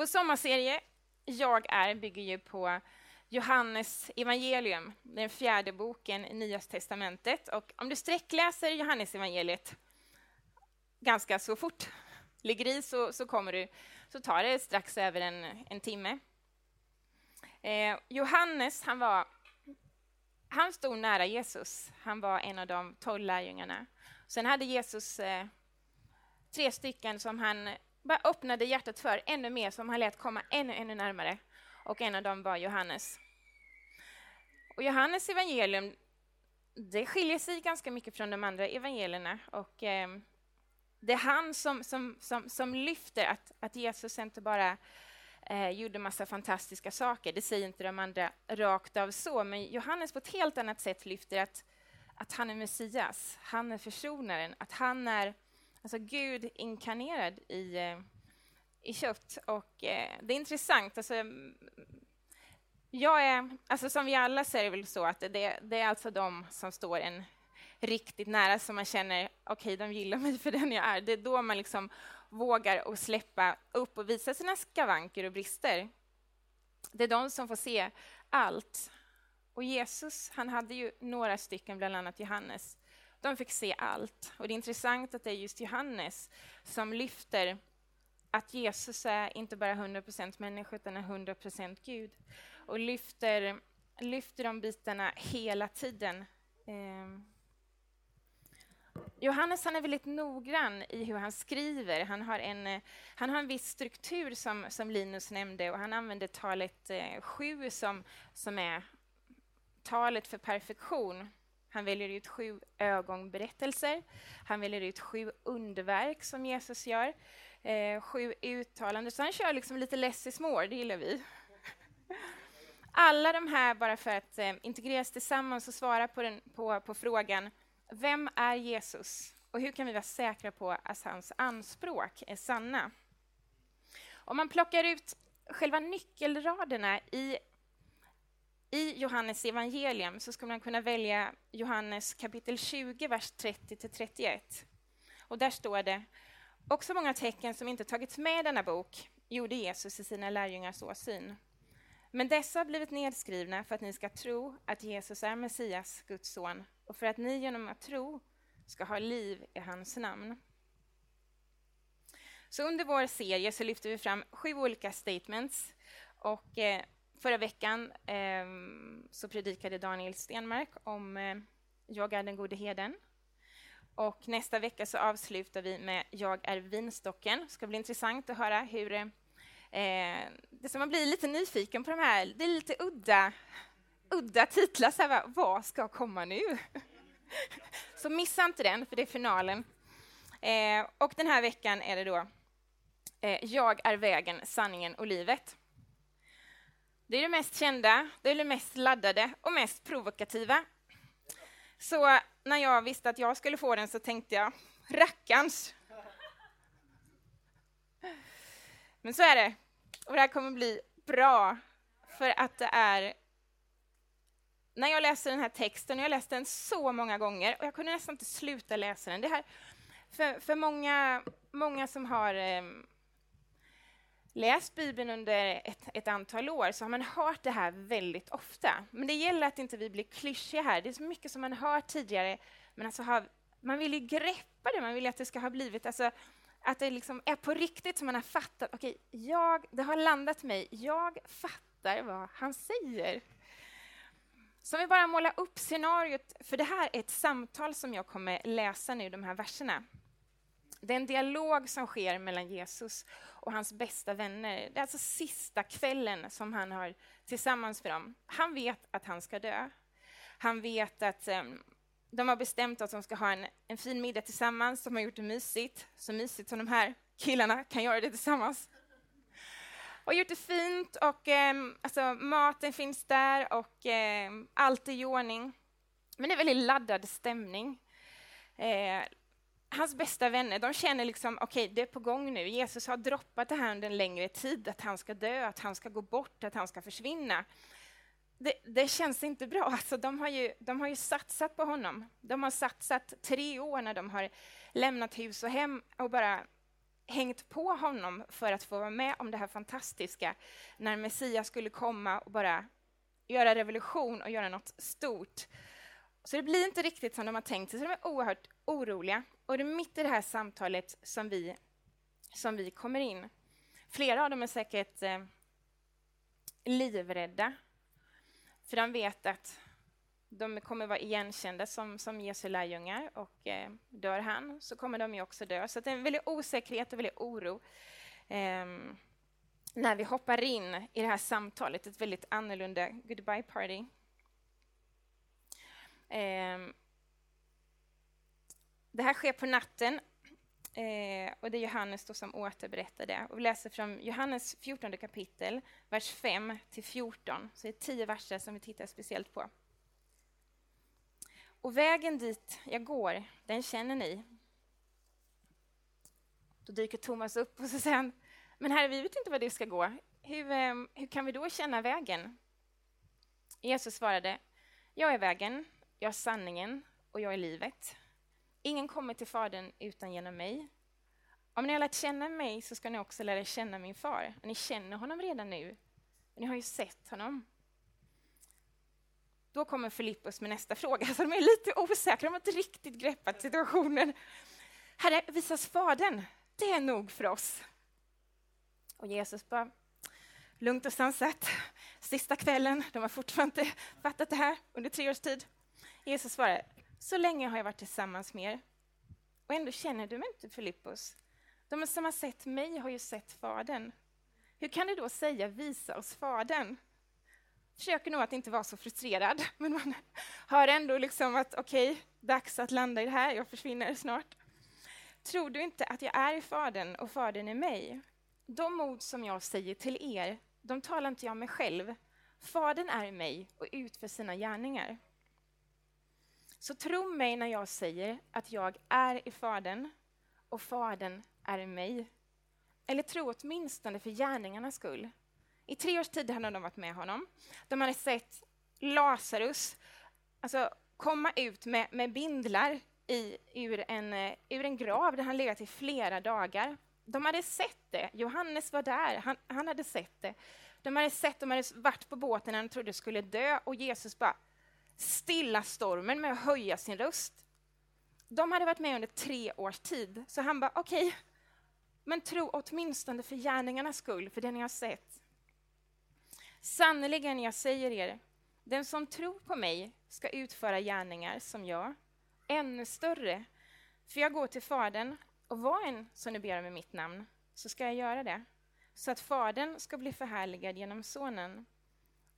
Vår sommarserie Jag är bygger ju på Johannes evangelium, den fjärde boken i Nya testamentet. Och om du sträckläser Johannes evangeliet ganska så fort, ligger i så, så kommer du, så tar det strax över en, en timme. Eh, Johannes, han var han stod nära Jesus. Han var en av de tolv lärjungarna. Sen hade Jesus eh, tre stycken som han bara öppnade hjärtat för ännu mer, som han lät komma ännu, ännu närmare. Och en av dem var Johannes. Och Johannes evangelium det skiljer sig ganska mycket från de andra evangelierna. Och, eh, det är han som, som, som, som lyfter att, att Jesus inte bara eh, gjorde massa fantastiska saker. Det säger inte de andra rakt av så, men Johannes på ett helt annat sätt lyfter att, att han är Messias, han är försonaren, att han är alltså Gud inkarnerad i, eh, i kött. Och eh, det är intressant. Alltså, jag är, alltså som vi alla så är det väl så att det, det är alltså de som står en riktigt nära som man känner, okej, okay, de gillar mig för den jag är. Det är då man liksom vågar och släppa upp och visa sina skavanker och brister. Det är de som får se allt. Och Jesus, han hade ju några stycken, bland annat Johannes. De fick se allt. Och det är intressant att det är just Johannes som lyfter att Jesus är inte bara 100% människa, utan är 100% Gud. Och lyfter, lyfter de bitarna hela tiden. Eh, Johannes han är väldigt noggrann i hur han skriver. Han har en, han har en viss struktur som, som Linus nämnde och han använder talet eh, sju som, som är talet för perfektion. Han väljer ut sju ögonberättelser. Han väljer ut sju underverk som Jesus gör. Eh, sju uttalanden. Så han kör liksom lite less is more, det gillar vi. Alla de här bara för att eh, integreras tillsammans och svara på, den, på, på frågan vem är Jesus och hur kan vi vara säkra på att hans anspråk är sanna? Om man plockar ut själva nyckelraderna i, i Johannes evangelium så skulle man kunna välja Johannes kapitel 20, vers 30-31. Och där står det också många tecken som inte tagits med i denna bok gjorde Jesus i sina lärjungars åsyn. Men dessa har blivit nedskrivna för att ni ska tro att Jesus är Messias, Guds son, och för att ni genom att tro ska ha liv i hans namn. Så under vår serie så lyfter vi fram sju olika statements. Och eh, förra veckan eh, så predikade Daniel Stenmark om eh, Jag är den gode heden. Och nästa vecka så avslutar vi med Jag är vinstocken. Det ska bli intressant att höra hur eh, det som man blir lite nyfiken på de här, det är lite udda udda titlar. Så här, vad ska komma nu? Så missa inte den, för det är finalen. Eh, och den här veckan är det då eh, Jag är vägen, sanningen och livet. Det är det mest kända, det är det mest laddade och mest provokativa. Så när jag visste att jag skulle få den så tänkte jag, rackarns. Men så är det. Och det här kommer bli bra, för att det är när jag läser den här texten, och jag har läst den så många gånger, och jag kunde nästan inte sluta läsa den. Det här, för, för många, många som har eh, läst Bibeln under ett, ett, antal år så har man hört det här väldigt ofta. Men det gäller att inte vi blir klyschiga här. Det är så mycket som man har hört tidigare, men alltså har, man vill ju greppa det, man vill att det ska ha blivit alltså, att det liksom är på riktigt som man har fattat. Okej, jag, det har landat mig. Jag fattar vad han säger. Så om vi bara målar upp scenariot, för det här är ett samtal som jag kommer läsa nu, de här verserna. Det är en dialog som sker mellan Jesus och hans bästa vänner. Det är alltså sista kvällen som han har tillsammans med dem. Han vet att han ska dö. Han vet att um, de har bestämt att de ska ha en, en fin middag tillsammans. De har gjort det mysigt, så mysigt som de här killarna kan göra det tillsammans och gjort det fint och eh, alltså, maten finns där och eh, allt är i ordning. Men det är väldigt laddad stämning. Eh, hans bästa vänner de känner liksom, okej, okay, det är på gång nu. Jesus har droppat det här under en längre tid, att han ska dö, att han ska gå bort, att han ska försvinna. Det, det känns inte bra. Alltså, de, har ju, de har ju satsat på honom. De har satsat tre år när de har lämnat hus och hem och bara hängt på honom för att få vara med om det här fantastiska när Messias skulle komma och bara göra revolution och göra något stort. Så det blir inte riktigt som de har tänkt sig, så de är oerhört oroliga. Och det är mitt i det här samtalet som vi, som vi kommer in. Flera av dem är säkert eh, livrädda, för de vet att de kommer vara igenkända som, som Jesu lärjungar och eh, dör han så kommer de ju också dö. Så det är en väldig osäkerhet och väldigt oro eh, när vi hoppar in i det här samtalet, ett väldigt annorlunda goodbye party. Eh, det här sker på natten Eh, och det är Johannes då som återberättar det. Och vi läser från Johannes 14 kapitel, vers 5 till 14. Så det är tio verser som vi tittar speciellt på. Och vägen dit jag går, den känner ni. Då dyker Thomas upp och så säger han, men herre, vi vet inte var det ska gå. Hur, ehm, hur kan vi då känna vägen? Jesus svarade, jag är vägen, jag är sanningen och jag är livet. Ingen kommer till Fadern utan genom mig. Om ni har lärt känna mig så ska ni också lära känna min far. Ni känner honom redan nu. Ni har ju sett honom. Då kommer Filippus med nästa fråga, så de är lite osäkra, de har inte riktigt greppat situationen. Herre, visas Fadern, det är nog för oss. Och Jesus bara, lugnt och sansat, sista kvällen, de har fortfarande inte fattat det här under tre års tid. Jesus svarar, så länge har jag varit tillsammans med er. Och ändå känner du mig inte, Filippos. De som har sett mig har ju sett Fadern. Hur kan du då säga visa oss Fadern? Försöker nog att inte vara så frustrerad, men man hör ändå liksom att okej, okay, dags att landa i det här, jag försvinner snart. Tror du inte att jag är i Fadern och Fadern är mig? De ord som jag säger till er, de talar inte jag med själv. Fadern är i mig och utför sina gärningar. Så tro mig när jag säger att jag är i Fadern och Fadern är i mig. Eller tro åtminstone för gärningarnas skull. I tre års tid hade de varit med honom. De hade sett Lazarus alltså, komma ut med, med bindlar i, ur, en, eh, ur en grav där han legat i flera dagar. De hade sett det. Johannes var där, han, han hade sett det. De hade sett, de hade varit på båten när de trodde skulle dö och Jesus bara stilla stormen med att höja sin röst. De hade varit med under tre års tid, så han bara okej, okay, men tro åtminstone för gärningarnas skull, för det ni har sett. Sannerligen, jag säger er, den som tror på mig ska utföra gärningar som jag, ännu större. För jag går till Fadern, och vad än som ni ber om i mitt namn, så ska jag göra det, så att Fadern ska bli förhärligad genom Sonen.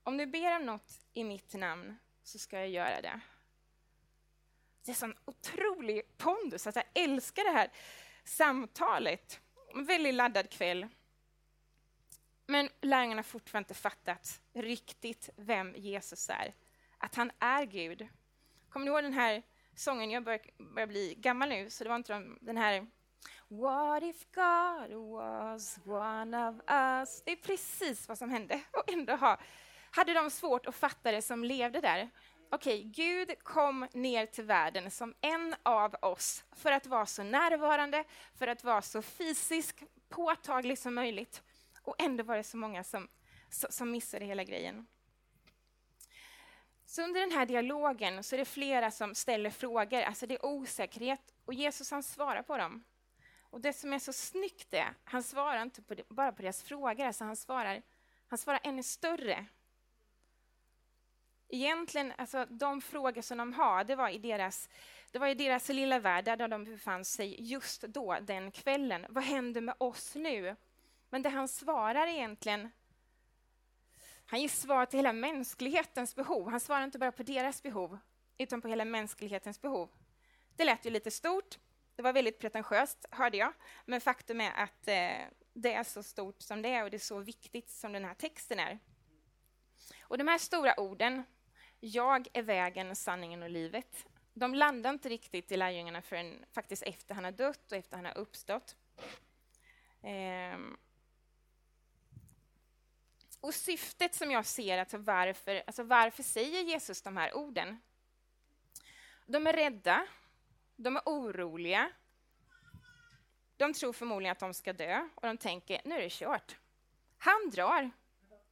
Om du ber om något i mitt namn, så ska jag göra det. Det är sån otrolig pondus, att jag älskar det här samtalet. En väldigt laddad kväll. Men lärjungarna har fortfarande inte fattat riktigt vem Jesus är. Att han är Gud. Kommer ni ihåg den här sången? Jag börjar, börjar bli gammal nu, så det var inte den här What if God was one of us? Det är precis vad som hände. Och ändå ha hade de svårt att fatta det som levde där. Okej, okay, Gud kom ner till världen som en av oss för att vara så närvarande, för att vara så fysisk, påtaglig som möjligt. Och ändå var det så många som, som missade hela grejen. Så under den här dialogen så är det flera som ställer frågor, alltså det är osäkerhet, och Jesus han svarar på dem. Och det som är så snyggt är, han svarar inte på det, bara på deras frågor, alltså han svarar, han svarar ännu större egentligen, alltså, de frågor som de har, det var i deras, det var i deras lilla värld där de befann sig just då, den kvällen. Vad händer med oss nu? Men det han svarar egentligen, han ger svar till hela mänsklighetens behov. Han svarar inte bara på deras behov, utan på hela mänsklighetens behov. Det lät ju lite stort, det var väldigt pretentiöst, hörde jag, men faktum är att eh, det är så stort som det är och det är så viktigt som den här texten är. Och de här stora orden, jag är vägen, sanningen och livet. De landar inte riktigt i lärjungarna förrän faktiskt efter han har dött och efter han har uppstått. Ehm. Och syftet som jag ser, alltså varför, alltså varför säger Jesus de här orden? De är rädda, de är oroliga. De tror förmodligen att de ska dö och de tänker nu är det kört. Han drar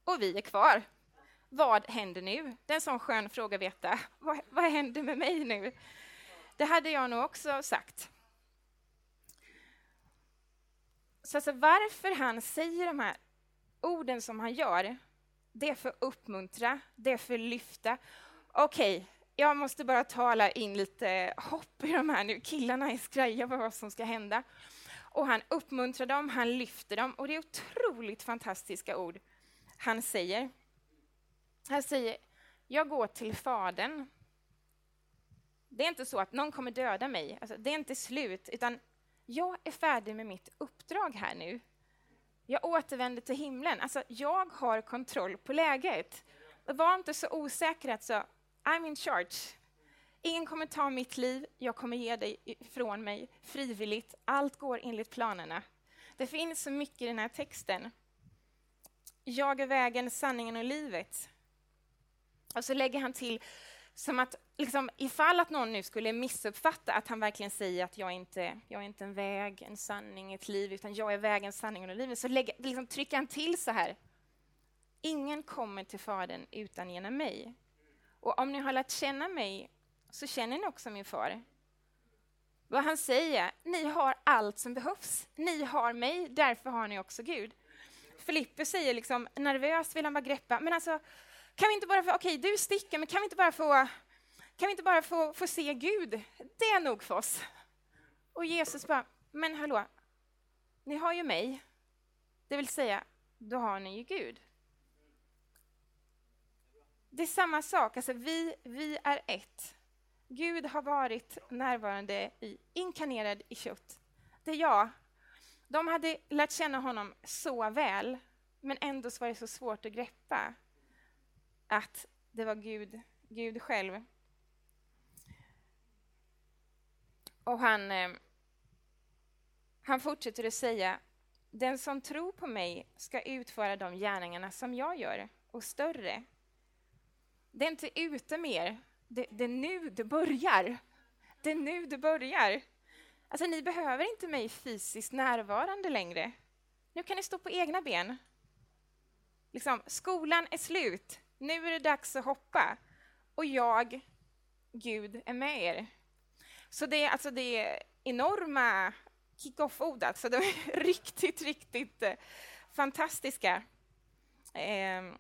och vi är kvar. Vad händer nu? Det är en sån skön fråga att veta. Vad, vad händer med mig nu? Det hade jag nog också sagt. Så alltså varför han säger de här orden som han gör, det är för att uppmuntra, det är för att lyfta. Okej, okay, jag måste bara tala in lite hopp i de här nu. Killarna är skraja på vad som ska hända. Och han uppmuntrar dem, han lyfter dem och det är otroligt fantastiska ord han säger. Han säger, jag går till Fadern. Det är inte så att någon kommer döda mig, alltså, det är inte slut, utan jag är färdig med mitt uppdrag här nu. Jag återvänder till himlen. Alltså, jag har kontroll på läget. Var inte så osäker alltså. I'm in charge. Ingen kommer ta mitt liv, jag kommer ge dig ifrån mig frivilligt. Allt går enligt planerna. Det finns så mycket i den här texten. Jag är vägen, sanningen och livet. Och så lägger han till, som att liksom, ifall att någon nu skulle missuppfatta att han verkligen säger att jag inte jag är inte en väg, en sanning, ett liv, utan jag är vägen, sanningen och livet, så lägger, liksom, trycker han till så här. Ingen kommer till Fadern utan genom mig. Och om ni har lärt känna mig så känner ni också min far. Vad han säger, ni har allt som behövs. Ni har mig, därför har ni också Gud. Filippe säger liksom, nervöst vill han bara greppa, men alltså, kan vi inte bara få, okej, okay, du sticker, men kan vi inte bara få, kan vi inte bara få, få se Gud? Det är nog för oss. Och Jesus bara, men hallå, ni har ju mig. Det vill säga, då har ni ju Gud. Det är samma sak, alltså vi, vi är ett. Gud har varit närvarande, i, inkarnerad i kött. Det är jag. De hade lärt känna honom så väl, men ändå var det så svårt att greppa att det var Gud, Gud själv. Och han, eh, han fortsätter att säga den som tror på mig ska utföra de gärningarna som jag gör, och större. Det är inte ute mer, det, det är nu det börjar. Det är nu det börjar. Alltså, ni behöver inte mig fysiskt närvarande längre. Nu kan ni stå på egna ben. Liksom, skolan är slut. Nu är det dags att hoppa. Och jag, Gud, är med er. Så det är, alltså, det enorma kick-off-ord. Alltså, de är riktigt, riktigt eh, fantastiska. Ehm,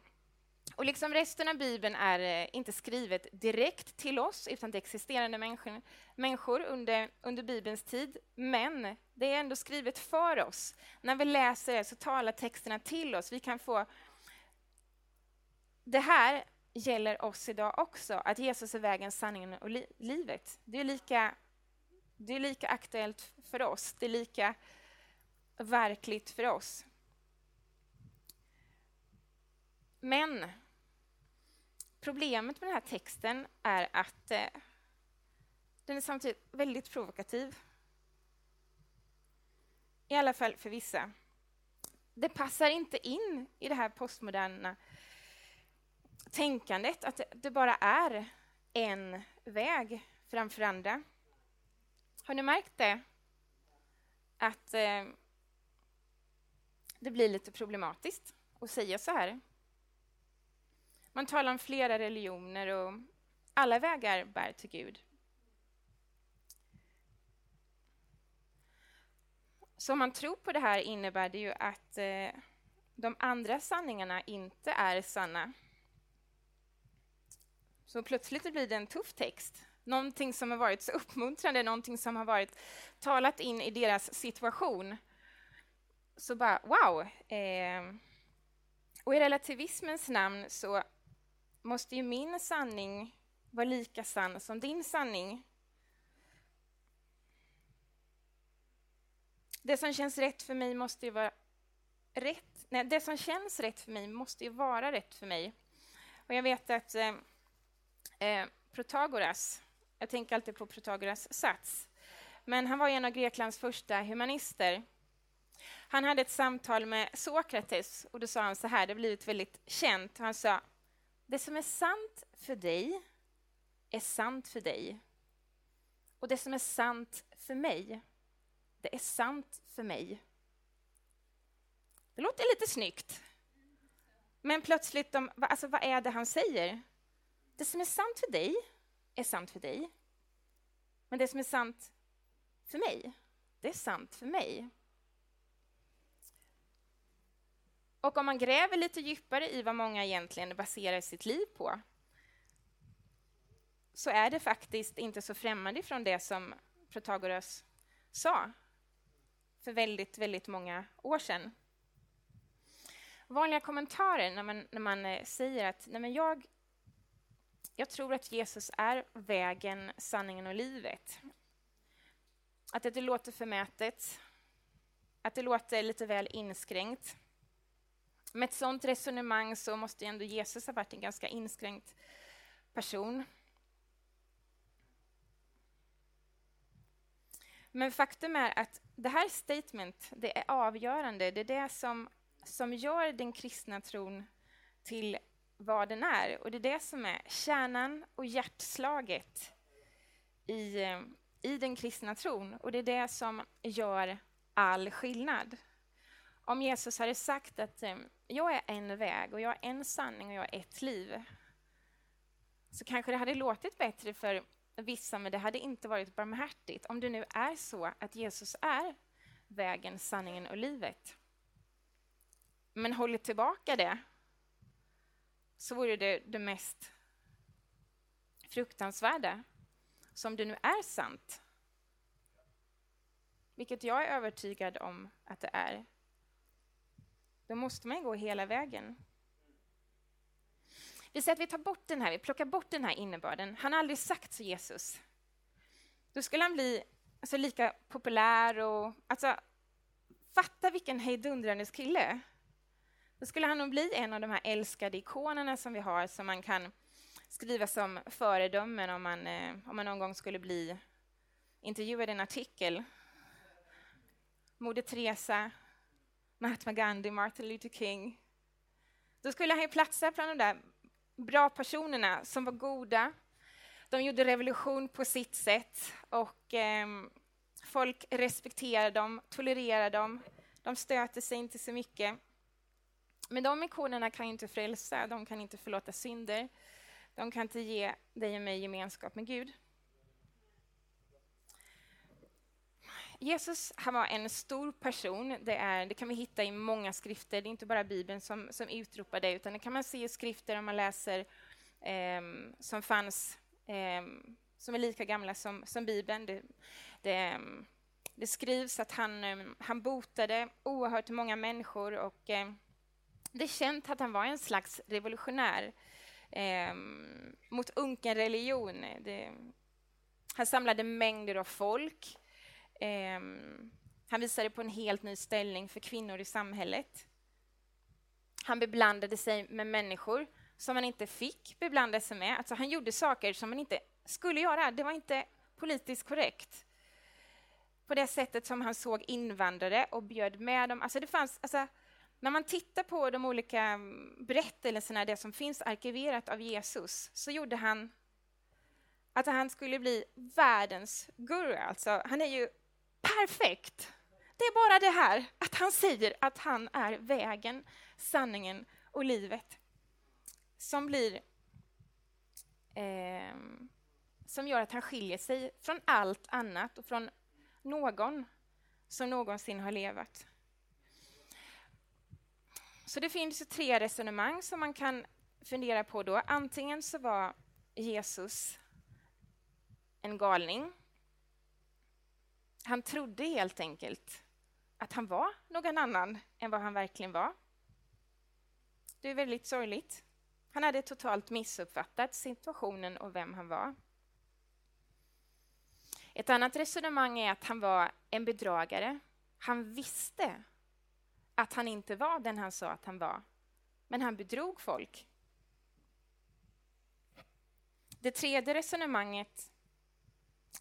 och liksom resten av Bibeln är eh, inte skrivet direkt till oss, utan till existerande människor, människor under, under Bibelns tid. Men det är ändå skrivet för oss. När vi läser det så talar texterna till oss. Vi kan få... Det här gäller oss idag också, att Jesus är vägen, sanningen och li livet. Det är, lika, det är lika aktuellt för oss. Det är lika verkligt för oss. Men problemet med den här texten är att eh, den är samtidigt väldigt provokativ. I alla fall för vissa. Det passar inte in i det här postmoderna tänkandet att det bara är en väg framför andra. Har ni märkt det? Att eh, det blir lite problematiskt att säga så här. Man talar om flera religioner och alla vägar bär till Gud. Så om man tror på det här innebär det ju att eh, de andra sanningarna inte är sanna. Så plötsligt blir det en tuff text. Någonting som har varit så uppmuntrande, någonting som har varit talat in i deras situation. Så bara, wow! Eh, och i relativismens namn så måste ju min sanning vara lika sann som din sanning. Det som känns rätt för mig måste ju vara rätt. Nej, det som känns rätt för mig måste ju vara rätt för mig. Och jag vet att eh, eh, Protagoras, jag tänker alltid på Protagoras sats, men han var en av Greklands första humanister. Han hade ett samtal med Sokrates och då sa han så här, det har blivit väldigt känt. Han sa det som är sant för dig är sant för dig. Och det som är sant för mig det är sant för mig. Det låter lite snyggt. Men plötsligt, de, alltså, vad är det han säger? Det som är sant för dig är sant för dig. Men det som är sant för mig, det är sant för mig. Och om man gräver lite djupare i vad många egentligen baserar sitt liv på så är det faktiskt inte så främmande från det som Protagoras sa för väldigt, väldigt många år sedan. Vanliga kommentarer när man, när man eh, säger att nej men jag, jag tror att Jesus är vägen, sanningen och livet. Att det låter förmätet, att det låter lite väl inskränkt. Med ett sådant resonemang så måste ändå Jesus ha varit en ganska inskränkt person. Men faktum är att det här statement, det är avgörande. Det är det som, som gör den kristna tron till vad den är. Och det är det som är kärnan och hjärtslaget i, eh, i den kristna tron. Och det är det som gör all skillnad. Om Jesus hade sagt att eh, jag är en väg och jag är en sanning och jag är ett liv så kanske det hade låtit bättre för vissa, men det hade inte varit barmhärtigt om det nu är så att Jesus är vägen, sanningen och livet. Men håller tillbaka det så vore det det mest fruktansvärda. Så om det nu är sant, vilket jag är övertygad om att det är, då måste man gå hela vägen. Vi säger att vi tar bort den här, vi plockar bort den här innebörden. Han har aldrig sagt så, Jesus. Då skulle han bli alltså, lika populär och... Alltså, fatta vilken hejdundrandes kille. Då skulle han nog bli en av de här älskade ikonerna som vi har, som man kan skriva som föredömen om man, eh, om man någon gång skulle bli intervjuad i en artikel. Moder Teresa, Mahatma Gandhi, Martin Luther King. Då skulle han ju platsa bland de där bra personerna som var goda. De gjorde revolution på sitt sätt och eh, folk respekterade dem, tolererade dem. De stöter sig inte så mycket. Men de ikonerna kan inte frälsa, de kan inte förlåta synder. De kan inte ge dig och mig gemenskap med Gud. Jesus han var en stor person. Det, är, det kan vi hitta i många skrifter. Det är inte bara Bibeln som, som utropar det, utan det kan man se i skrifter om man läser eh, som fanns, eh, som är lika gamla som, som Bibeln. Det, det, ehm, det skrivs att han, ehm, han botade oerhört många människor och eh, det är känt att han var en slags revolutionär eh, mot unken religion. Det, han samlade mängder av folk. Eh, han visade på en helt ny ställning för kvinnor i samhället. Han beblandade sig med människor som man inte fick beblanda sig med. Alltså han gjorde saker som man inte skulle göra. Det var inte politiskt korrekt. På det sättet som han såg invandrare och bjöd med dem. Alltså det fanns, alltså, när man tittar på de olika mm, berättelserna, det som finns arkiverat av Jesus, så gjorde han att han skulle bli världens guru. Alltså, han är ju perfekt. Det är bara det här att han säger att han är vägen, sanningen och livet som blir eh, som gör att han skiljer sig från allt annat och från någon som någonsin har levat. Så det finns tre resonemang som man kan fundera på då. Antingen så var Jesus en galning han trodde helt enkelt att han var någon annan än vad han verkligen var. Det är väldigt sorgligt. Han hade totalt missuppfattat situationen och vem han var. Ett annat resonemang är att han var en bedragare. Han visste att han inte var den han sa att han var, men han bedrog folk. Det tredje resonemanget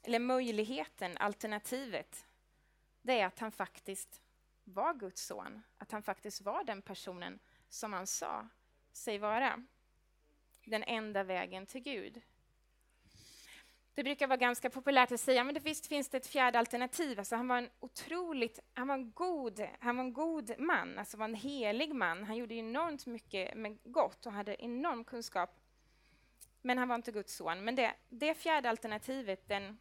eller möjligheten, alternativet, det är att han faktiskt var Guds son. Att han faktiskt var den personen som han sa sig vara. Den enda vägen till Gud. Det brukar vara ganska populärt att säga, men det visst finns det ett fjärde alternativ. Alltså han var en otroligt, han var en god, han var en god man, alltså var en helig man. Han gjorde enormt mycket med gott och hade enorm kunskap. Men han var inte Guds son. Men det, det fjärde alternativet, den,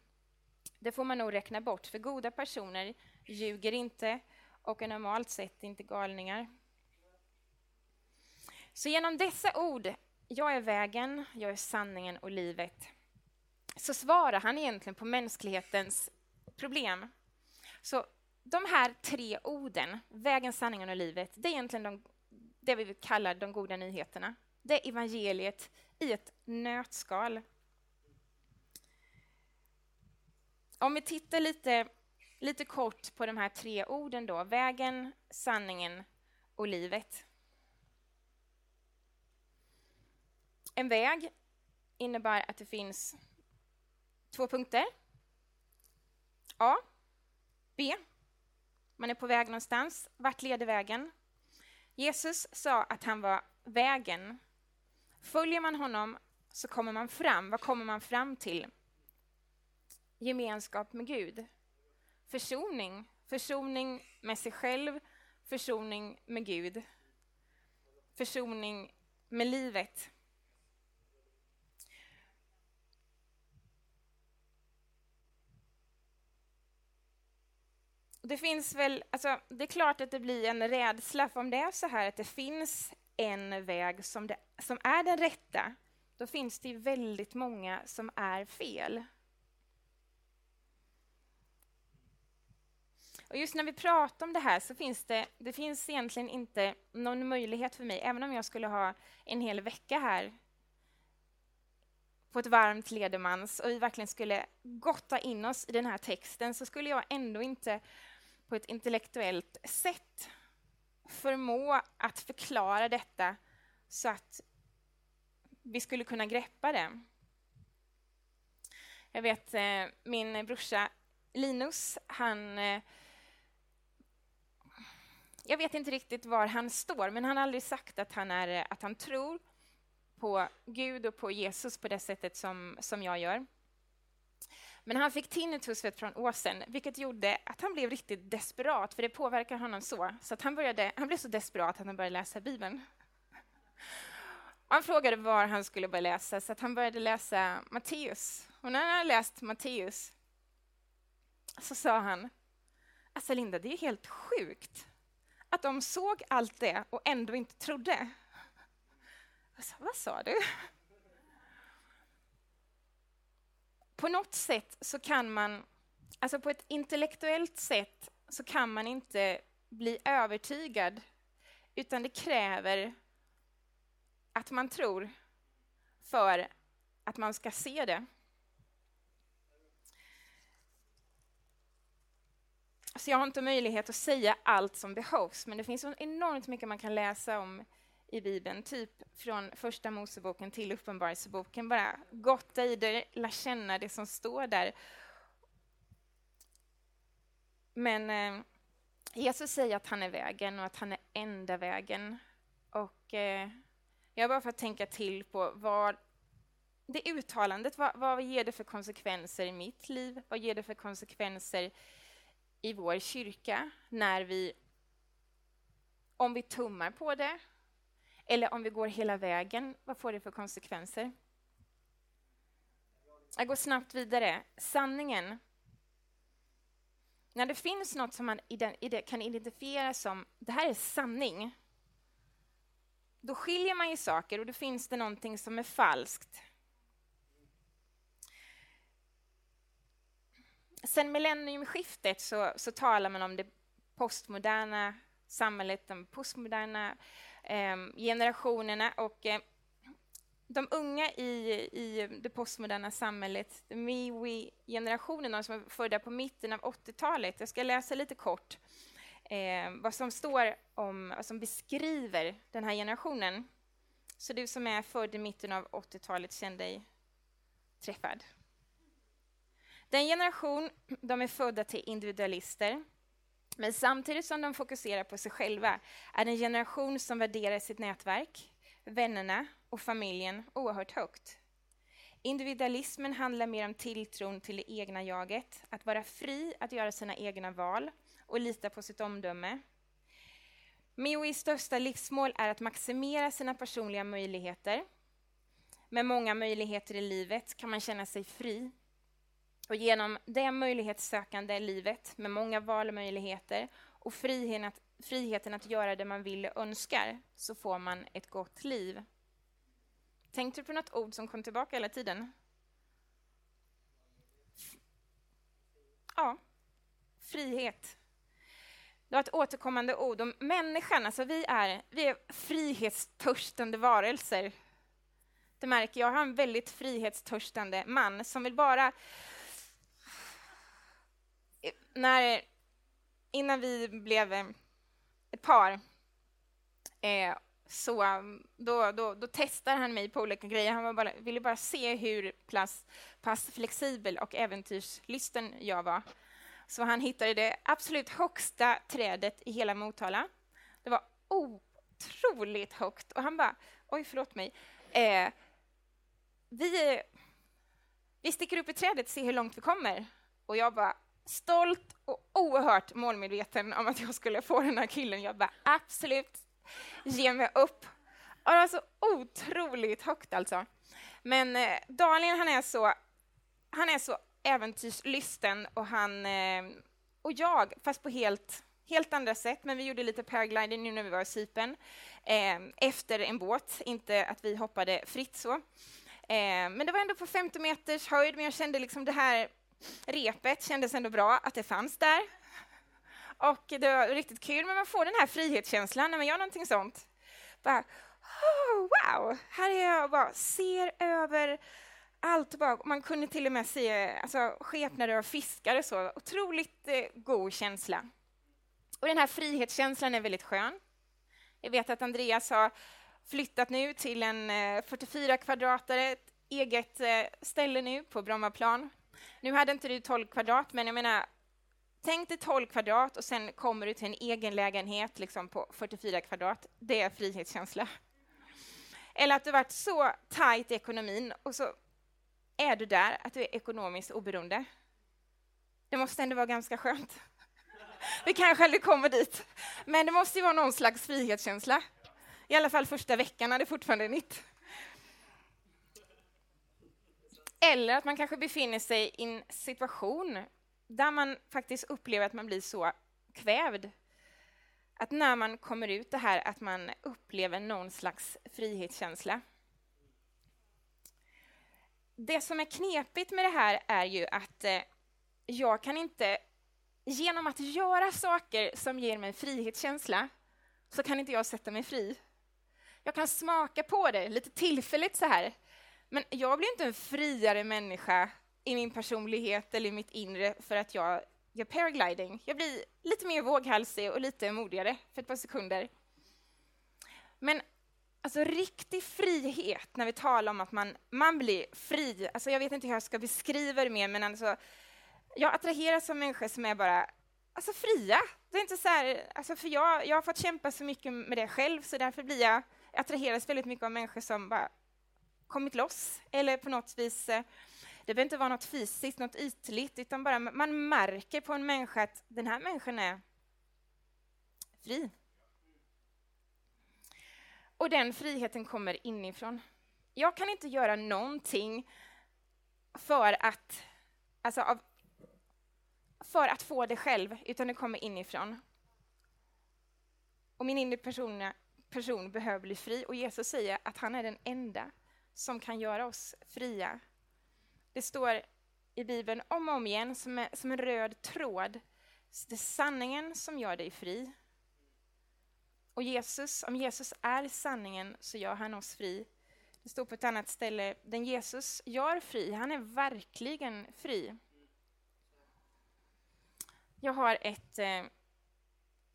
det får man nog räkna bort, för goda personer ljuger inte och är normalt sett inte galningar. Så genom dessa ord, jag är vägen, jag är sanningen och livet, så svarar han egentligen på mänsklighetens problem. Så de här tre orden, vägen, sanningen och livet, det är egentligen de, det vi kallar de goda nyheterna. Det är evangeliet i ett nötskal. Om vi tittar lite, lite kort på de här tre orden då, vägen, sanningen och livet. En väg innebär att det finns två punkter. A, B. Man är på väg någonstans. Vart leder vägen? Jesus sa att han var vägen. Följer man honom så kommer man fram. Vad kommer man fram till? Gemenskap med Gud. Försoning. Försoning med sig själv, försoning med Gud. Försoning med livet. Det finns väl, alltså, det är klart att det blir en rädsla, för om det är så här att det finns en väg som, det, som är den rätta, då finns det väldigt många som är fel. Och just när vi pratar om det här så finns det, det finns egentligen inte någon möjlighet för mig, även om jag skulle ha en hel vecka här på ett varmt ledemans och vi verkligen skulle gotta in oss i den här texten så skulle jag ändå inte på ett intellektuellt sätt förmå att förklara detta så att vi skulle kunna greppa det. Jag vet eh, min brorsa Linus, han... Eh, jag vet inte riktigt var han står, men han har aldrig sagt att han, är, att han tror på Gud och på Jesus på det sättet som, som jag gör. Men han fick tinnitus för ett par år sedan, vilket gjorde att han blev riktigt desperat, för det påverkar honom så. Så att han, började, han blev så desperat att han började läsa Bibeln. Han frågade var han skulle börja läsa, så att han började läsa Matteus. Och när han hade läst Matteus så sa han, alltså Linda, det är helt sjukt att de såg allt det och ändå inte trodde. Jag Sa, vad sa du? På något sätt så kan man, alltså på ett intellektuellt sätt så kan man inte bli övertygad, utan det kräver att man tror för att man ska se det. Så jag har inte möjlighet att säga allt som behövs, men det finns så enormt mycket man kan läsa om i Bibeln, typ från Första Moseboken till Uppenbarelseboken. Bara gotta i det, lära känna det som står där. Men eh, Jesus säger att han är vägen och att han är enda vägen. Och eh, jag bara för att tänka till på vad det uttalandet, vad, vad ger det för konsekvenser i mitt liv? Vad ger det för konsekvenser i vår kyrka när vi, om vi tummar på det, eller om vi går hela vägen, vad får det för konsekvenser? Jag går snabbt vidare. Sanningen. När det finns något som man kan identifiera som det här är sanning, då skiljer man ju saker och då finns det någonting som är falskt. Sen millenniumskiftet så, så talar man om det postmoderna samhället, den postmoderna eh, Ehm, generationerna och eh, de unga i, i det postmoderna samhället, MeWe-generationen, de som är födda på mitten av 80-talet. Jag ska läsa lite kort eh, vad som står om, vad som beskriver den här generationen. Så du som är född i mitten av 80-talet, känn dig träffad. Den generation, de är födda till individualister. Men samtidigt som de fokuserar på sig själva är det en generation som värderar sitt nätverk, vännerna och familjen oerhört högt. Individualismen handlar mer om tilltron till det egna jaget, att vara fri att göra sina egna val och lita på sitt omdöme. Miois största livsmål är att maximera sina personliga möjligheter. Med många möjligheter i livet kan man känna sig fri. Och genom det möjlighetssökande livet med många valmöjligheter och friheten att, friheten att göra det man vill och önskar så får man ett gott liv. Tänkte du på något ord som kom tillbaka hela tiden? Ja, frihet. Det var ett återkommande ord om människan. Alltså vi, är, vi är frihetstörstande varelser. Det märker jag. Jag har en väldigt frihetstörstande man som vill bara... När, innan vi blev eh, ett par eh, så mm, då, då, då testar han mig på olika grejer. Han bara, ville bara se hur pass, pass flexibel och äventyrslysten jag var. Så han hittade det absolut högsta trädet i hela Motala. Det var otroligt högt. Och han bara, oj, förlåt mig. Eh, vi, vi sticker upp i trädet och ser hur långt vi kommer. Och jag bara stolt och oerhört målmedveten om att jag skulle få den här killen. Jag bara, absolut, ge mig upp. Och det var så otroligt högt alltså. Men eh, Daniel, han är så, han är så äventyrslysten och han eh, och jag, fast på helt, helt andra sätt, men vi gjorde lite paragliding nu när vi var i Cypern, eh, efter en båt, inte att vi hoppade fritt så. Eh, men det var ändå på 50 meters höjd, men jag kände liksom det här repet kändes ändå bra att det fanns där. Och det var riktigt kul, men man får den här frihetskänslan när man gör någonting sånt. Bara, oh, wow, här är jag och bara ser över allt. Bara, man kunde till och med se alltså, skepnader av fiskar och så. Otroligt eh, god känsla. Och den här frihetskänslan är väldigt skön. Jag vet att Andreas har flyttat nu till en eh, 44 kvadratare, ett eget eh, ställe nu på Brommaplan. Nu hade inte du 12 kvadrat, men jag menar, tänk dig 12 kvadrat och sen kommer du till en egen lägenhet liksom på 44 kvadrat. Det är frihetskänsla. Eller att du varit så tajt i ekonomin och så är du där, att du är ekonomiskt oberoende. Det måste ändå vara ganska skönt. Vi kanske aldrig kommer dit, men det måste ju vara någon slags frihetskänsla. I alla fall första veckan när det fortfarande är nytt. Eller att man kanske befinner sig i en situation där man faktiskt upplever att man blir så kvävd att när man kommer ut det här att man upplever någon slags frihetskänsla. Det som är knepigt med det här är ju att eh, jag kan inte, genom att göra saker som ger mig frihetskänsla, så kan inte jag sätta mig fri. Jag kan smaka på det lite tillfälligt så här, men jag blir inte en friare människa i min personlighet eller i mitt inre för att jag gör paragliding. Jag blir lite mer våghalsig och lite modigare för ett par sekunder. Men alltså riktig frihet, när vi talar om att man, man blir fri, alltså jag vet inte hur jag ska beskriva det mer, men alltså, jag attraheras av människor som är bara alltså fria. Det är inte så här, alltså för jag, jag har fått kämpa så mycket med det själv, så därför blir jag, jag attraheras väldigt mycket av människor som bara kommit loss, eller på något vis eh, det behöver inte vara något fysiskt, något ytligt, utan bara man märker på en människa att den här människan är fri. Och den friheten kommer inifrån. Jag kan inte göra någonting för att, alltså av, för att få det själv, utan det kommer inifrån. Och min inre person, person behöver bli fri, och Jesus säger att han är den enda som kan göra oss fria. Det står i Bibeln om och om igen som, är, som en röd tråd. Det är sanningen som gör dig fri. Och Jesus, om Jesus är sanningen så gör han oss fri. Det står på ett annat ställe, den Jesus gör fri, han är verkligen fri. Jag har ett, eh,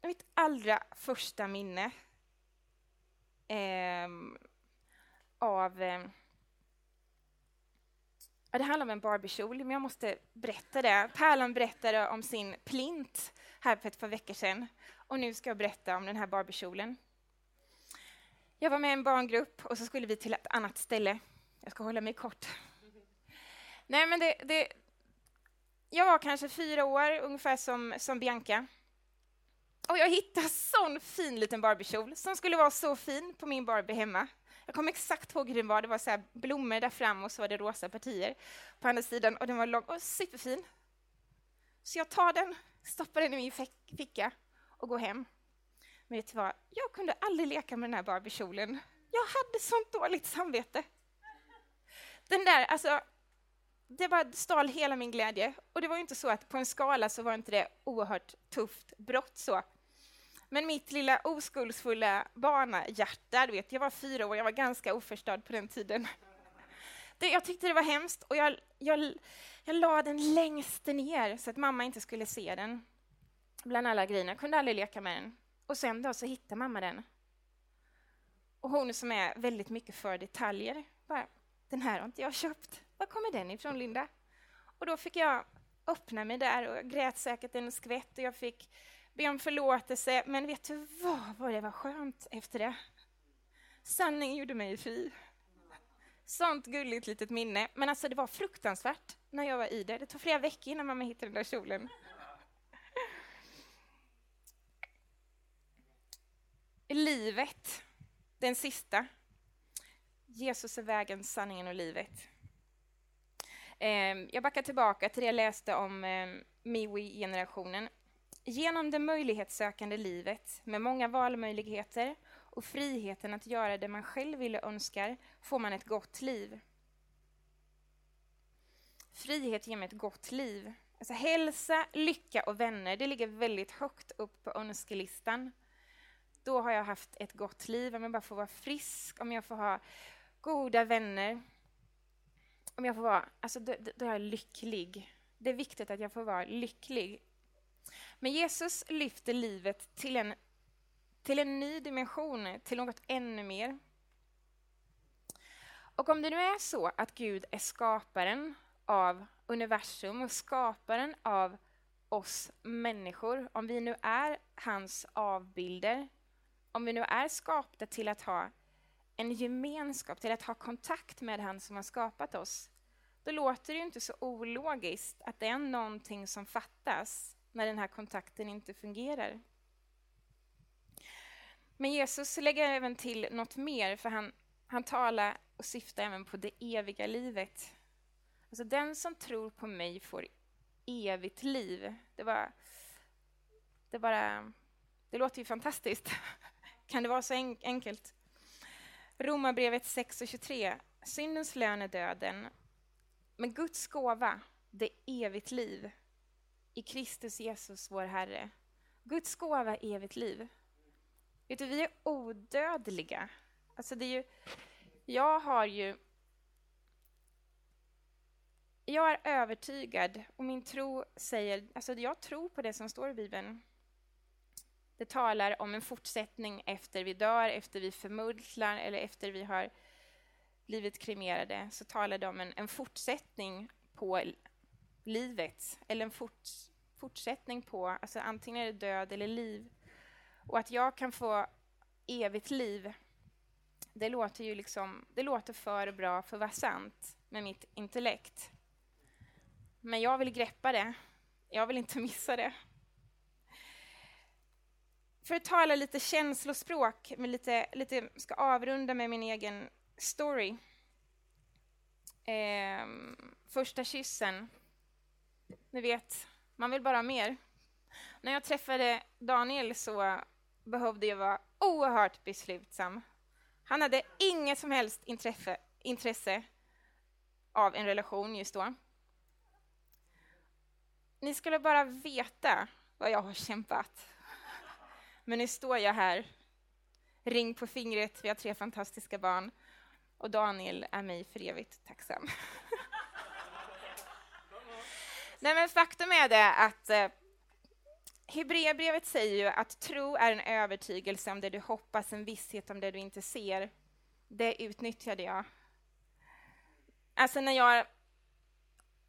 mitt allra första minne eh, av eh, Ja, det handlar om en Barbiekjol, men jag måste berätta det. Pärlan berättade om sin plint här för ett par veckor sedan. Och nu ska jag berätta om den här Barbiekjolen. Jag var med i en barngrupp och så skulle vi till ett annat ställe. Jag ska hålla mig kort. Nej, men det, det, jag var kanske fyra år, ungefär som, som Bianca. Och jag hittade sån fin liten Barbiekjol som skulle vara så fin på min Barbie hemma. Jag kommer exakt ihåg hur den var. Det var så blommor där fram och så var det rosa partier på andra sidan och den var lång och superfin. Så jag tar den, stoppar den i min ficka och går hem. Men vet du vad? Jag kunde aldrig leka med den här Barbiekjolen. Jag hade sånt dåligt samvete. Den där, alltså, det bara stal hela min glädje. Och det var ju inte så att på en skala så var inte det oerhört tufft brott så. Men mitt lilla oskuldsfulla barnahjärta, du vet, jag var fyra år, jag var ganska oförstörd på den tiden. Det, jag tyckte det var hemskt och jag, jag, jag la den längst ner så att mamma inte skulle se den bland alla grejerna. Jag kunde aldrig leka med den. Och sen då så hittade mamma den. Och hon som är väldigt mycket för detaljer, bara, den här har inte jag köpt. Var kommer den ifrån, Linda? Och då fick jag öppna mig där och grät säkert en skvätt och jag fick be om förlåtelse. Men vet du vad, vad det var skönt efter det? Sanningen gjorde mig fri. Sånt gulligt litet minne. Men alltså det var fruktansvärt när jag var i det. Det tog flera veckor innan mamma hittade den där kjolen. Livet, den sista. Jesus är vägen, sanningen och livet. Ehm, jag backar tillbaka till det jag läste om ehm, Miwi-generationen. Genom det möjlighetssökande livet med många valmöjligheter och friheten att göra det man själv vill och önskar får man ett gott liv. Frihet ger mig ett gott liv. Alltså hälsa, lycka och vänner, det ligger väldigt högt upp på önskelistan. Då har jag haft ett gott liv, om jag bara får vara frisk, om jag får ha goda vänner. Om jag får vara, alltså då, då är jag lycklig. Det är viktigt att jag får vara lycklig. Men Jesus lyfter livet till en, till en ny dimension, till något ännu mer. Och om det nu är så att Gud är skaparen av universum och skaparen av oss människor, om vi nu är hans avbilder, om vi nu är skapta till att ha en gemenskap, till att ha kontakt med han som har skapat oss, då låter det ju inte så ologiskt att det är någonting som fattas när den här kontakten inte fungerar. Men Jesus lägger även till något mer, för han, han talar och syftar även på det eviga livet. Alltså den som tror på mig får evigt liv. Det bara... Det bara... Det låter ju fantastiskt. Kan det vara så enkelt? Romarbrevet 6 och 23. Syndens lön är döden, men Guds gåva, det är evigt liv i Kristus Jesus, vår Herre. Guds gåva är evigt liv. Vet du, vi är odödliga. Alltså det är ju, jag har ju... Jag är övertygad, och min tro säger... Alltså jag tror på det som står i Bibeln. Det talar om en fortsättning efter vi dör, efter vi förmultnar eller efter vi har blivit kremerade. Så talar det om en, en fortsättning på livet, eller en fort, fortsättning på, alltså antingen är det död eller liv. Och att jag kan få evigt liv, det låter ju liksom, det låter för bra för att vara sant med mitt intellekt. Men jag vill greppa det. Jag vill inte missa det. För att tala lite känslospråk, med lite, lite, ska avrunda med min egen story. Eh, första kyssen. Ni vet, man vill bara ha mer. När jag träffade Daniel så behövde jag vara oerhört beslutsam. Han hade inget som helst intresse, intresse av en relation just då. Ni skulle bara veta vad jag har kämpat. Men nu står jag här, ring på fingret, vi har tre fantastiska barn och Daniel är mig för evigt tacksam. Nej, men faktum är det att eh, Hebreerbrevet säger ju att tro är en övertygelse om det du hoppas, en visshet om det du inte ser. Det utnyttjade jag. Alltså när jag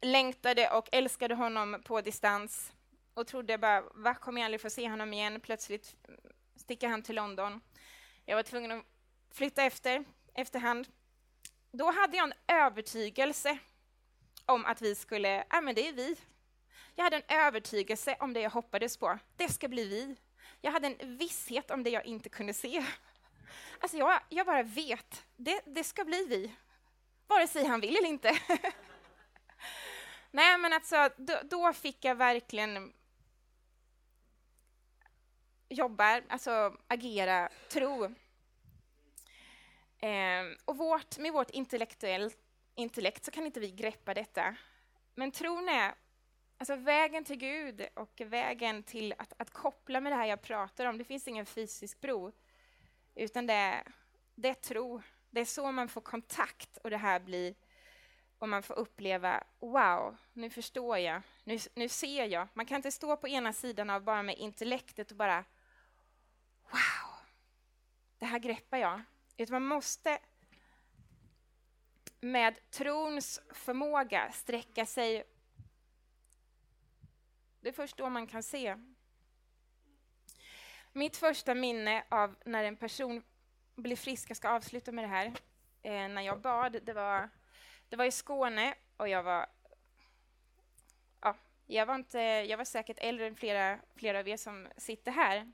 längtade och älskade honom på distans och trodde bara, va, kommer jag aldrig få se honom igen? Plötsligt sticker han till London. Jag var tvungen att flytta efter, efterhand. Då hade jag en övertygelse om att vi skulle, ja men det är vi. Jag hade en övertygelse om det jag hoppades på. Det ska bli vi. Jag hade en visshet om det jag inte kunde se. Alltså jag, jag bara vet, det, det ska bli vi. Vare sig han vill eller inte. Nej, men alltså, då, då, fick jag verkligen jobba, alltså agera, tro. Eh, och vårt, med vårt intellektuellt intellekt så kan inte vi greppa detta. Men tron är alltså vägen till Gud och vägen till att, att koppla med det här jag pratar om. Det finns ingen fysisk bro, utan det är, det är tro. Det är så man får kontakt och det här blir och man får uppleva wow, nu förstår jag, nu, nu ser jag. Man kan inte stå på ena sidan av bara med intellektet och bara wow, det här greppar jag. Utan man måste med trons förmåga sträcka sig. Det är först då man kan se. Mitt första minne av när en person blir frisk, jag ska avsluta med det här, eh, när jag bad, det var, det var i Skåne och jag var ja, jag var, inte, jag var säkert äldre än flera, flera av er som sitter här.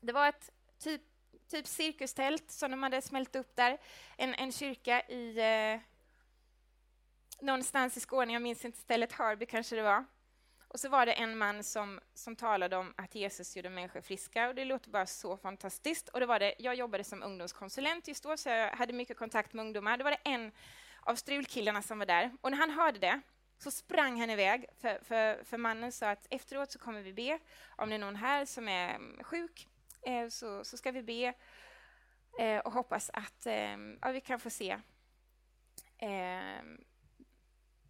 Det var ett typ typ cirkustält som de hade smält upp där. En, en kyrka i eh, någonstans i Skåne, jag minns inte stället, Hörby kanske det var. Och så var det en man som, som talade om att Jesus gjorde människor friska och det låter bara så fantastiskt. Och det var det, jag jobbade som ungdomskonsulent just då, så jag hade mycket kontakt med ungdomar. Det var det en av strulkillarna som var där. Och när han hörde det så sprang han iväg, för, för, för mannen sa att efteråt så kommer vi be. Om det är någon här som är sjuk Eh, så, så ska vi be eh, och hoppas att eh, ja, vi kan få se eh,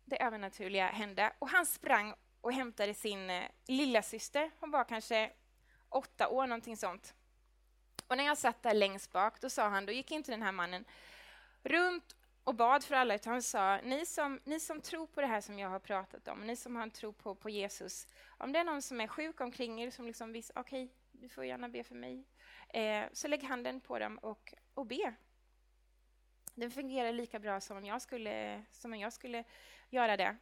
det övernaturliga hända. Och han sprang och hämtade sin eh, lilla syster. Hon var kanske åtta år, någonting sånt. Och när jag satt där längst bak, då sa han, då gick inte den här mannen runt och bad för alla, utan han sa, ni som, ni som tror på det här som jag har pratat om, ni som har en tro på, på Jesus, om det är någon som är sjuk omkring er, som liksom visar, okej, okay, du får gärna be för mig, eh, så lägg handen på dem och, och be. Den fungerar lika bra som om jag skulle, som om jag skulle göra det.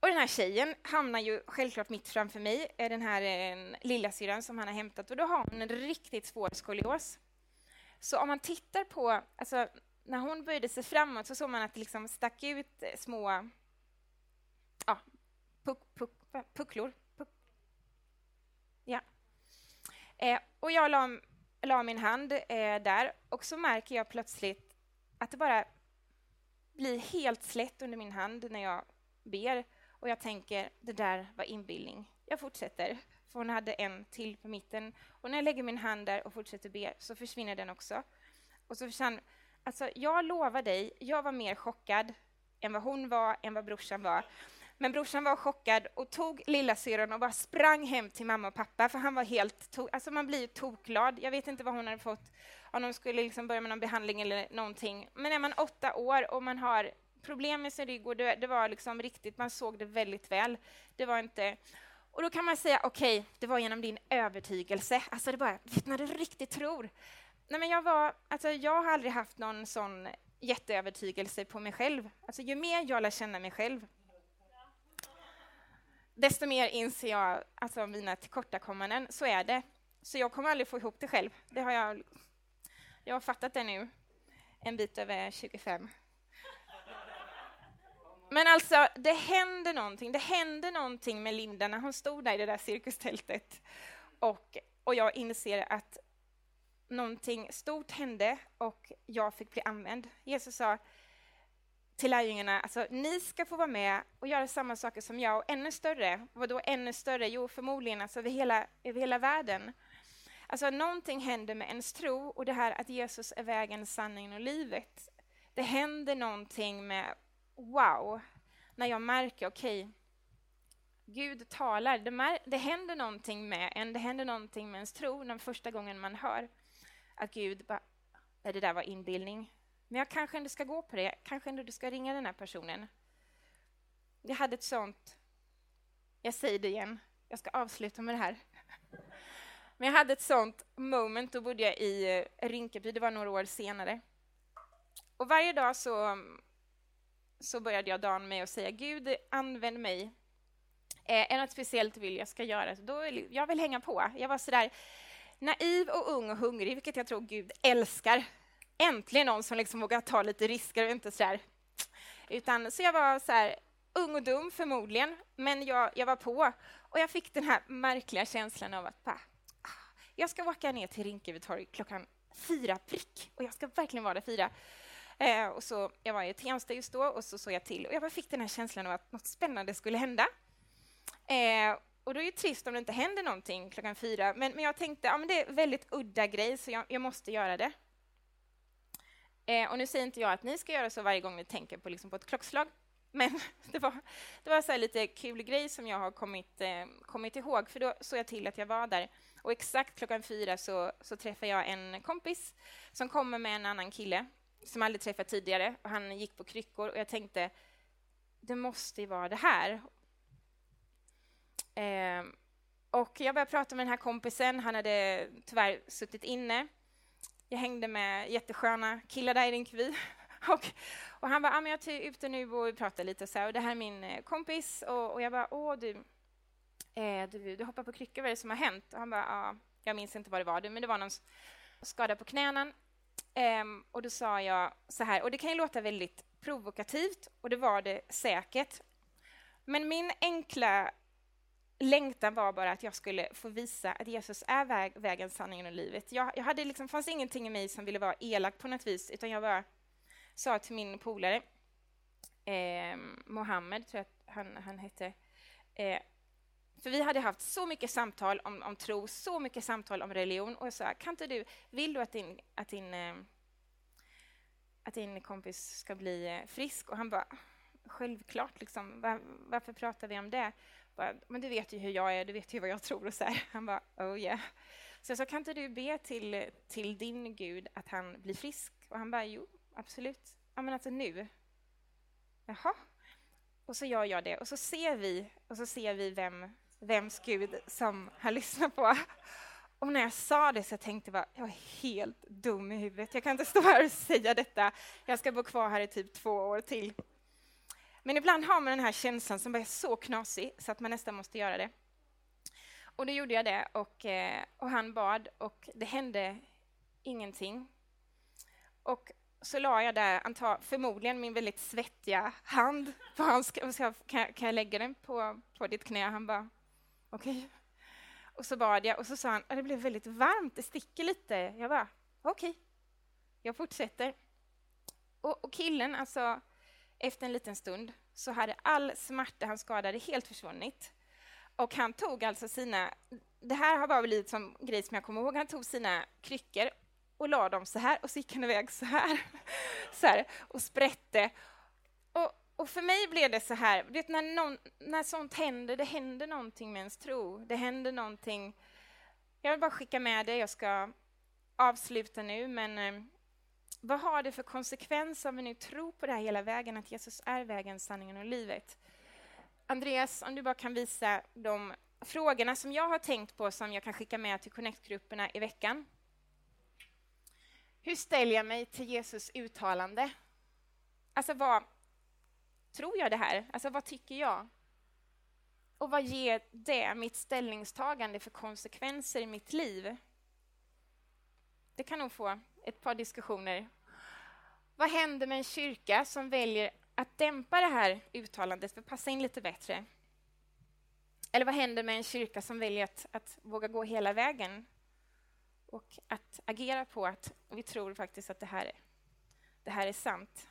Och den här tjejen hamnar ju självklart mitt framför mig, den här eh, lilla syran som han har hämtat, och då har hon en riktigt svår skolios. Så om man tittar på, alltså när hon böjde sig framåt så såg man att det liksom stack ut eh, små ja, puck, puck, pucklor. Puck. Ja. Eh, och jag la, la min hand eh, där och så märker jag plötsligt att det bara blir helt slätt under min hand när jag ber och jag tänker det där var inbildning. Jag fortsätter, för hon hade en till på mitten och när jag lägger min hand där och fortsätter be så försvinner den också. Och så försvann, alltså jag lovar dig, jag var mer chockad än vad hon var, än vad brorsan var. Men brorsan var chockad och tog lillasyrran och bara sprang hem till mamma och pappa, för han var helt... Alltså man blir ju tokglad. Jag vet inte vad hon hade fått, om de skulle liksom börja med någon behandling eller någonting. Men är man åtta år och man har problem med sin rygg, och det, det var liksom riktigt, man såg det väldigt väl. Det var inte... Och då kan man säga, okej, okay, det var genom din övertygelse. Alltså det bara, vet när du riktigt tror. Nej, men jag, var, alltså jag har aldrig haft någon sån jätteövertygelse på mig själv. Alltså ju mer jag lär känna mig själv, desto mer inser jag alltså, mina tillkortakommanden. Så är det. Så jag kommer aldrig få ihop det själv. Det har jag, jag har fattat det nu, en bit över 25. Men alltså, det hände någonting. Det hände någonting med Linda när hon stod där i det där cirkustältet. Och, och jag inser att någonting stort hände och jag fick bli använd. Jesus sa, till lärjungarna, alltså ni ska få vara med och göra samma saker som jag och ännu större. Vad då ännu större? Jo, förmodligen alltså över hela, över hela världen. Alltså någonting händer med ens tro och det här att Jesus är vägen, sanningen och livet. Det händer någonting med wow, när jag märker, okej, okay, Gud talar. Det, det händer någonting med en, det händer någonting med ens tro den första gången man hör att Gud bara, det där var inbildning. Men jag kanske ändå ska gå på det. Kanske ändå du ska ringa den här personen. Jag hade ett sånt... Jag säger det igen. Jag ska avsluta med det här. Men jag hade ett sånt moment. Då bodde jag i eh, Rinkeby. Det var några år senare. Och varje dag så... så började jag dagen med att säga Gud, använd mig. Eh, är något speciellt vill jag ska göra? Då vill, jag vill hänga på. Jag var så där naiv och ung och hungrig, vilket jag tror Gud älskar. Äntligen någon som liksom vågar ta lite risker och inte så där. Utan, så jag var så här, ung och dum förmodligen, men jag, jag var på. Och jag fick den här märkliga känslan av att bara, ah, jag ska åka ner till Rinkeby torg klockan fyra prick. Och jag ska verkligen vara där fyra. Eh, och så, jag var i Tensta just då och så såg jag till och jag bara fick den här känslan av att något spännande skulle hända. Eh, och då är det trist om det inte händer någonting klockan fyra, men, men jag tänkte att ja, det är en väldigt udda grej, så jag, jag måste göra det. Eh, och nu säger inte jag att ni ska göra så varje gång ni tänker på, liksom, på ett klockslag, men det var, det var så lite kul grej som jag har kommit, eh, kommit ihåg, för då såg jag till att jag var där. Och exakt klockan fyra så, så träffade jag en kompis som kommer med en annan kille som jag aldrig träffat tidigare. Och han gick på kryckor och jag tänkte, det måste ju vara det här. Eh, och jag började prata med den här kompisen. Han hade tyvärr suttit inne. Jag hängde med jättesköna killar där i Rinkeby. och, och han bara, ah, men jag är ute nu och vi pratar lite och så här. Och det här är min eh, kompis. Och, och jag bara, åh du, eh, du, du hoppar på kryckor, vad är det som har hänt? Och han bara, ah, jag minns inte vad det var, men det var någon skada på knäna. Um, och då sa jag så här, och det kan ju låta väldigt provokativt, och det var det säkert. Men min enkla längtan var bara att jag skulle få visa att Jesus är väg, vägen, sanningen och livet. Jag, jag hade liksom, fanns ingenting i mig som ville vara elak på något vis, utan jag bara sa till min polare, eh, Mohammed, tror jag att han, han hette, eh, för vi hade haft så mycket samtal om, om tro, så mycket samtal om religion. Och jag sa, kan inte du, vill du att din, att din, eh, att din kompis ska bli eh, frisk? Och han bara, självklart, liksom. Var, varför pratar vi om det? Bara, men du vet ju hur jag är, du vet ju vad jag tror. Och så här. Han bara, oh yeah. Så jag sa, kan inte du be till, till din Gud att han blir frisk? Och han bara, jo, absolut. Ja, men alltså nu. Jaha. Och så gör jag det, och så ser vi, och så ser vi vem vems Gud som han lyssnar på. Och när jag sa det så tänkte jag bara, jag är helt dum i huvudet. Jag kan inte stå här och säga detta. Jag ska bo kvar här i typ två år till. Men ibland har man den här känslan som är så knasig så att man nästan måste göra det. Och då gjorde jag det och, eh, och han bad och det hände ingenting. Och så la jag där, antar, förmodligen min väldigt svettiga hand på hans... Kan jag, kan jag lägga den på, på ditt knä? Han bara, okej. Okay. Och så bad jag och så sa han, att det blev väldigt varmt, det sticker lite. Jag bara, okej. Okay. Jag fortsätter. Och, och, killen, alltså, efter en liten stund så hade all smärta han skadade helt försvunnit. Och han tog alltså sina, det här har bara blivit som grej som jag kommer ihåg, han tog sina kryckor och la dem så här och så gick han iväg så här, så här och sprätte. Och, och för mig blev det så här, vet, när, någon, när sånt händer, det händer någonting med ens tro. Det händer någonting. Jag vill bara skicka med det, jag ska avsluta nu, men eh, vad har det för konsekvens om vi nu tror på det här hela vägen, att Jesus är vägen, sanningen och livet? Andreas, om du bara kan visa de frågorna som jag har tänkt på som jag kan skicka med till Connect-grupperna i veckan. Hur ställer jag mig till Jesus uttalande? Alltså vad, tror jag det här? Alltså vad tycker jag? Och vad ger det, mitt ställningstagande, för konsekvenser i mitt liv? Det kan nog få ett par diskussioner. Vad händer med en kyrka som väljer att dämpa det här uttalandet för att passa in lite bättre? Eller vad händer med en kyrka som väljer att, att våga gå hela vägen och att agera på att vi tror faktiskt att det här är, det här är sant?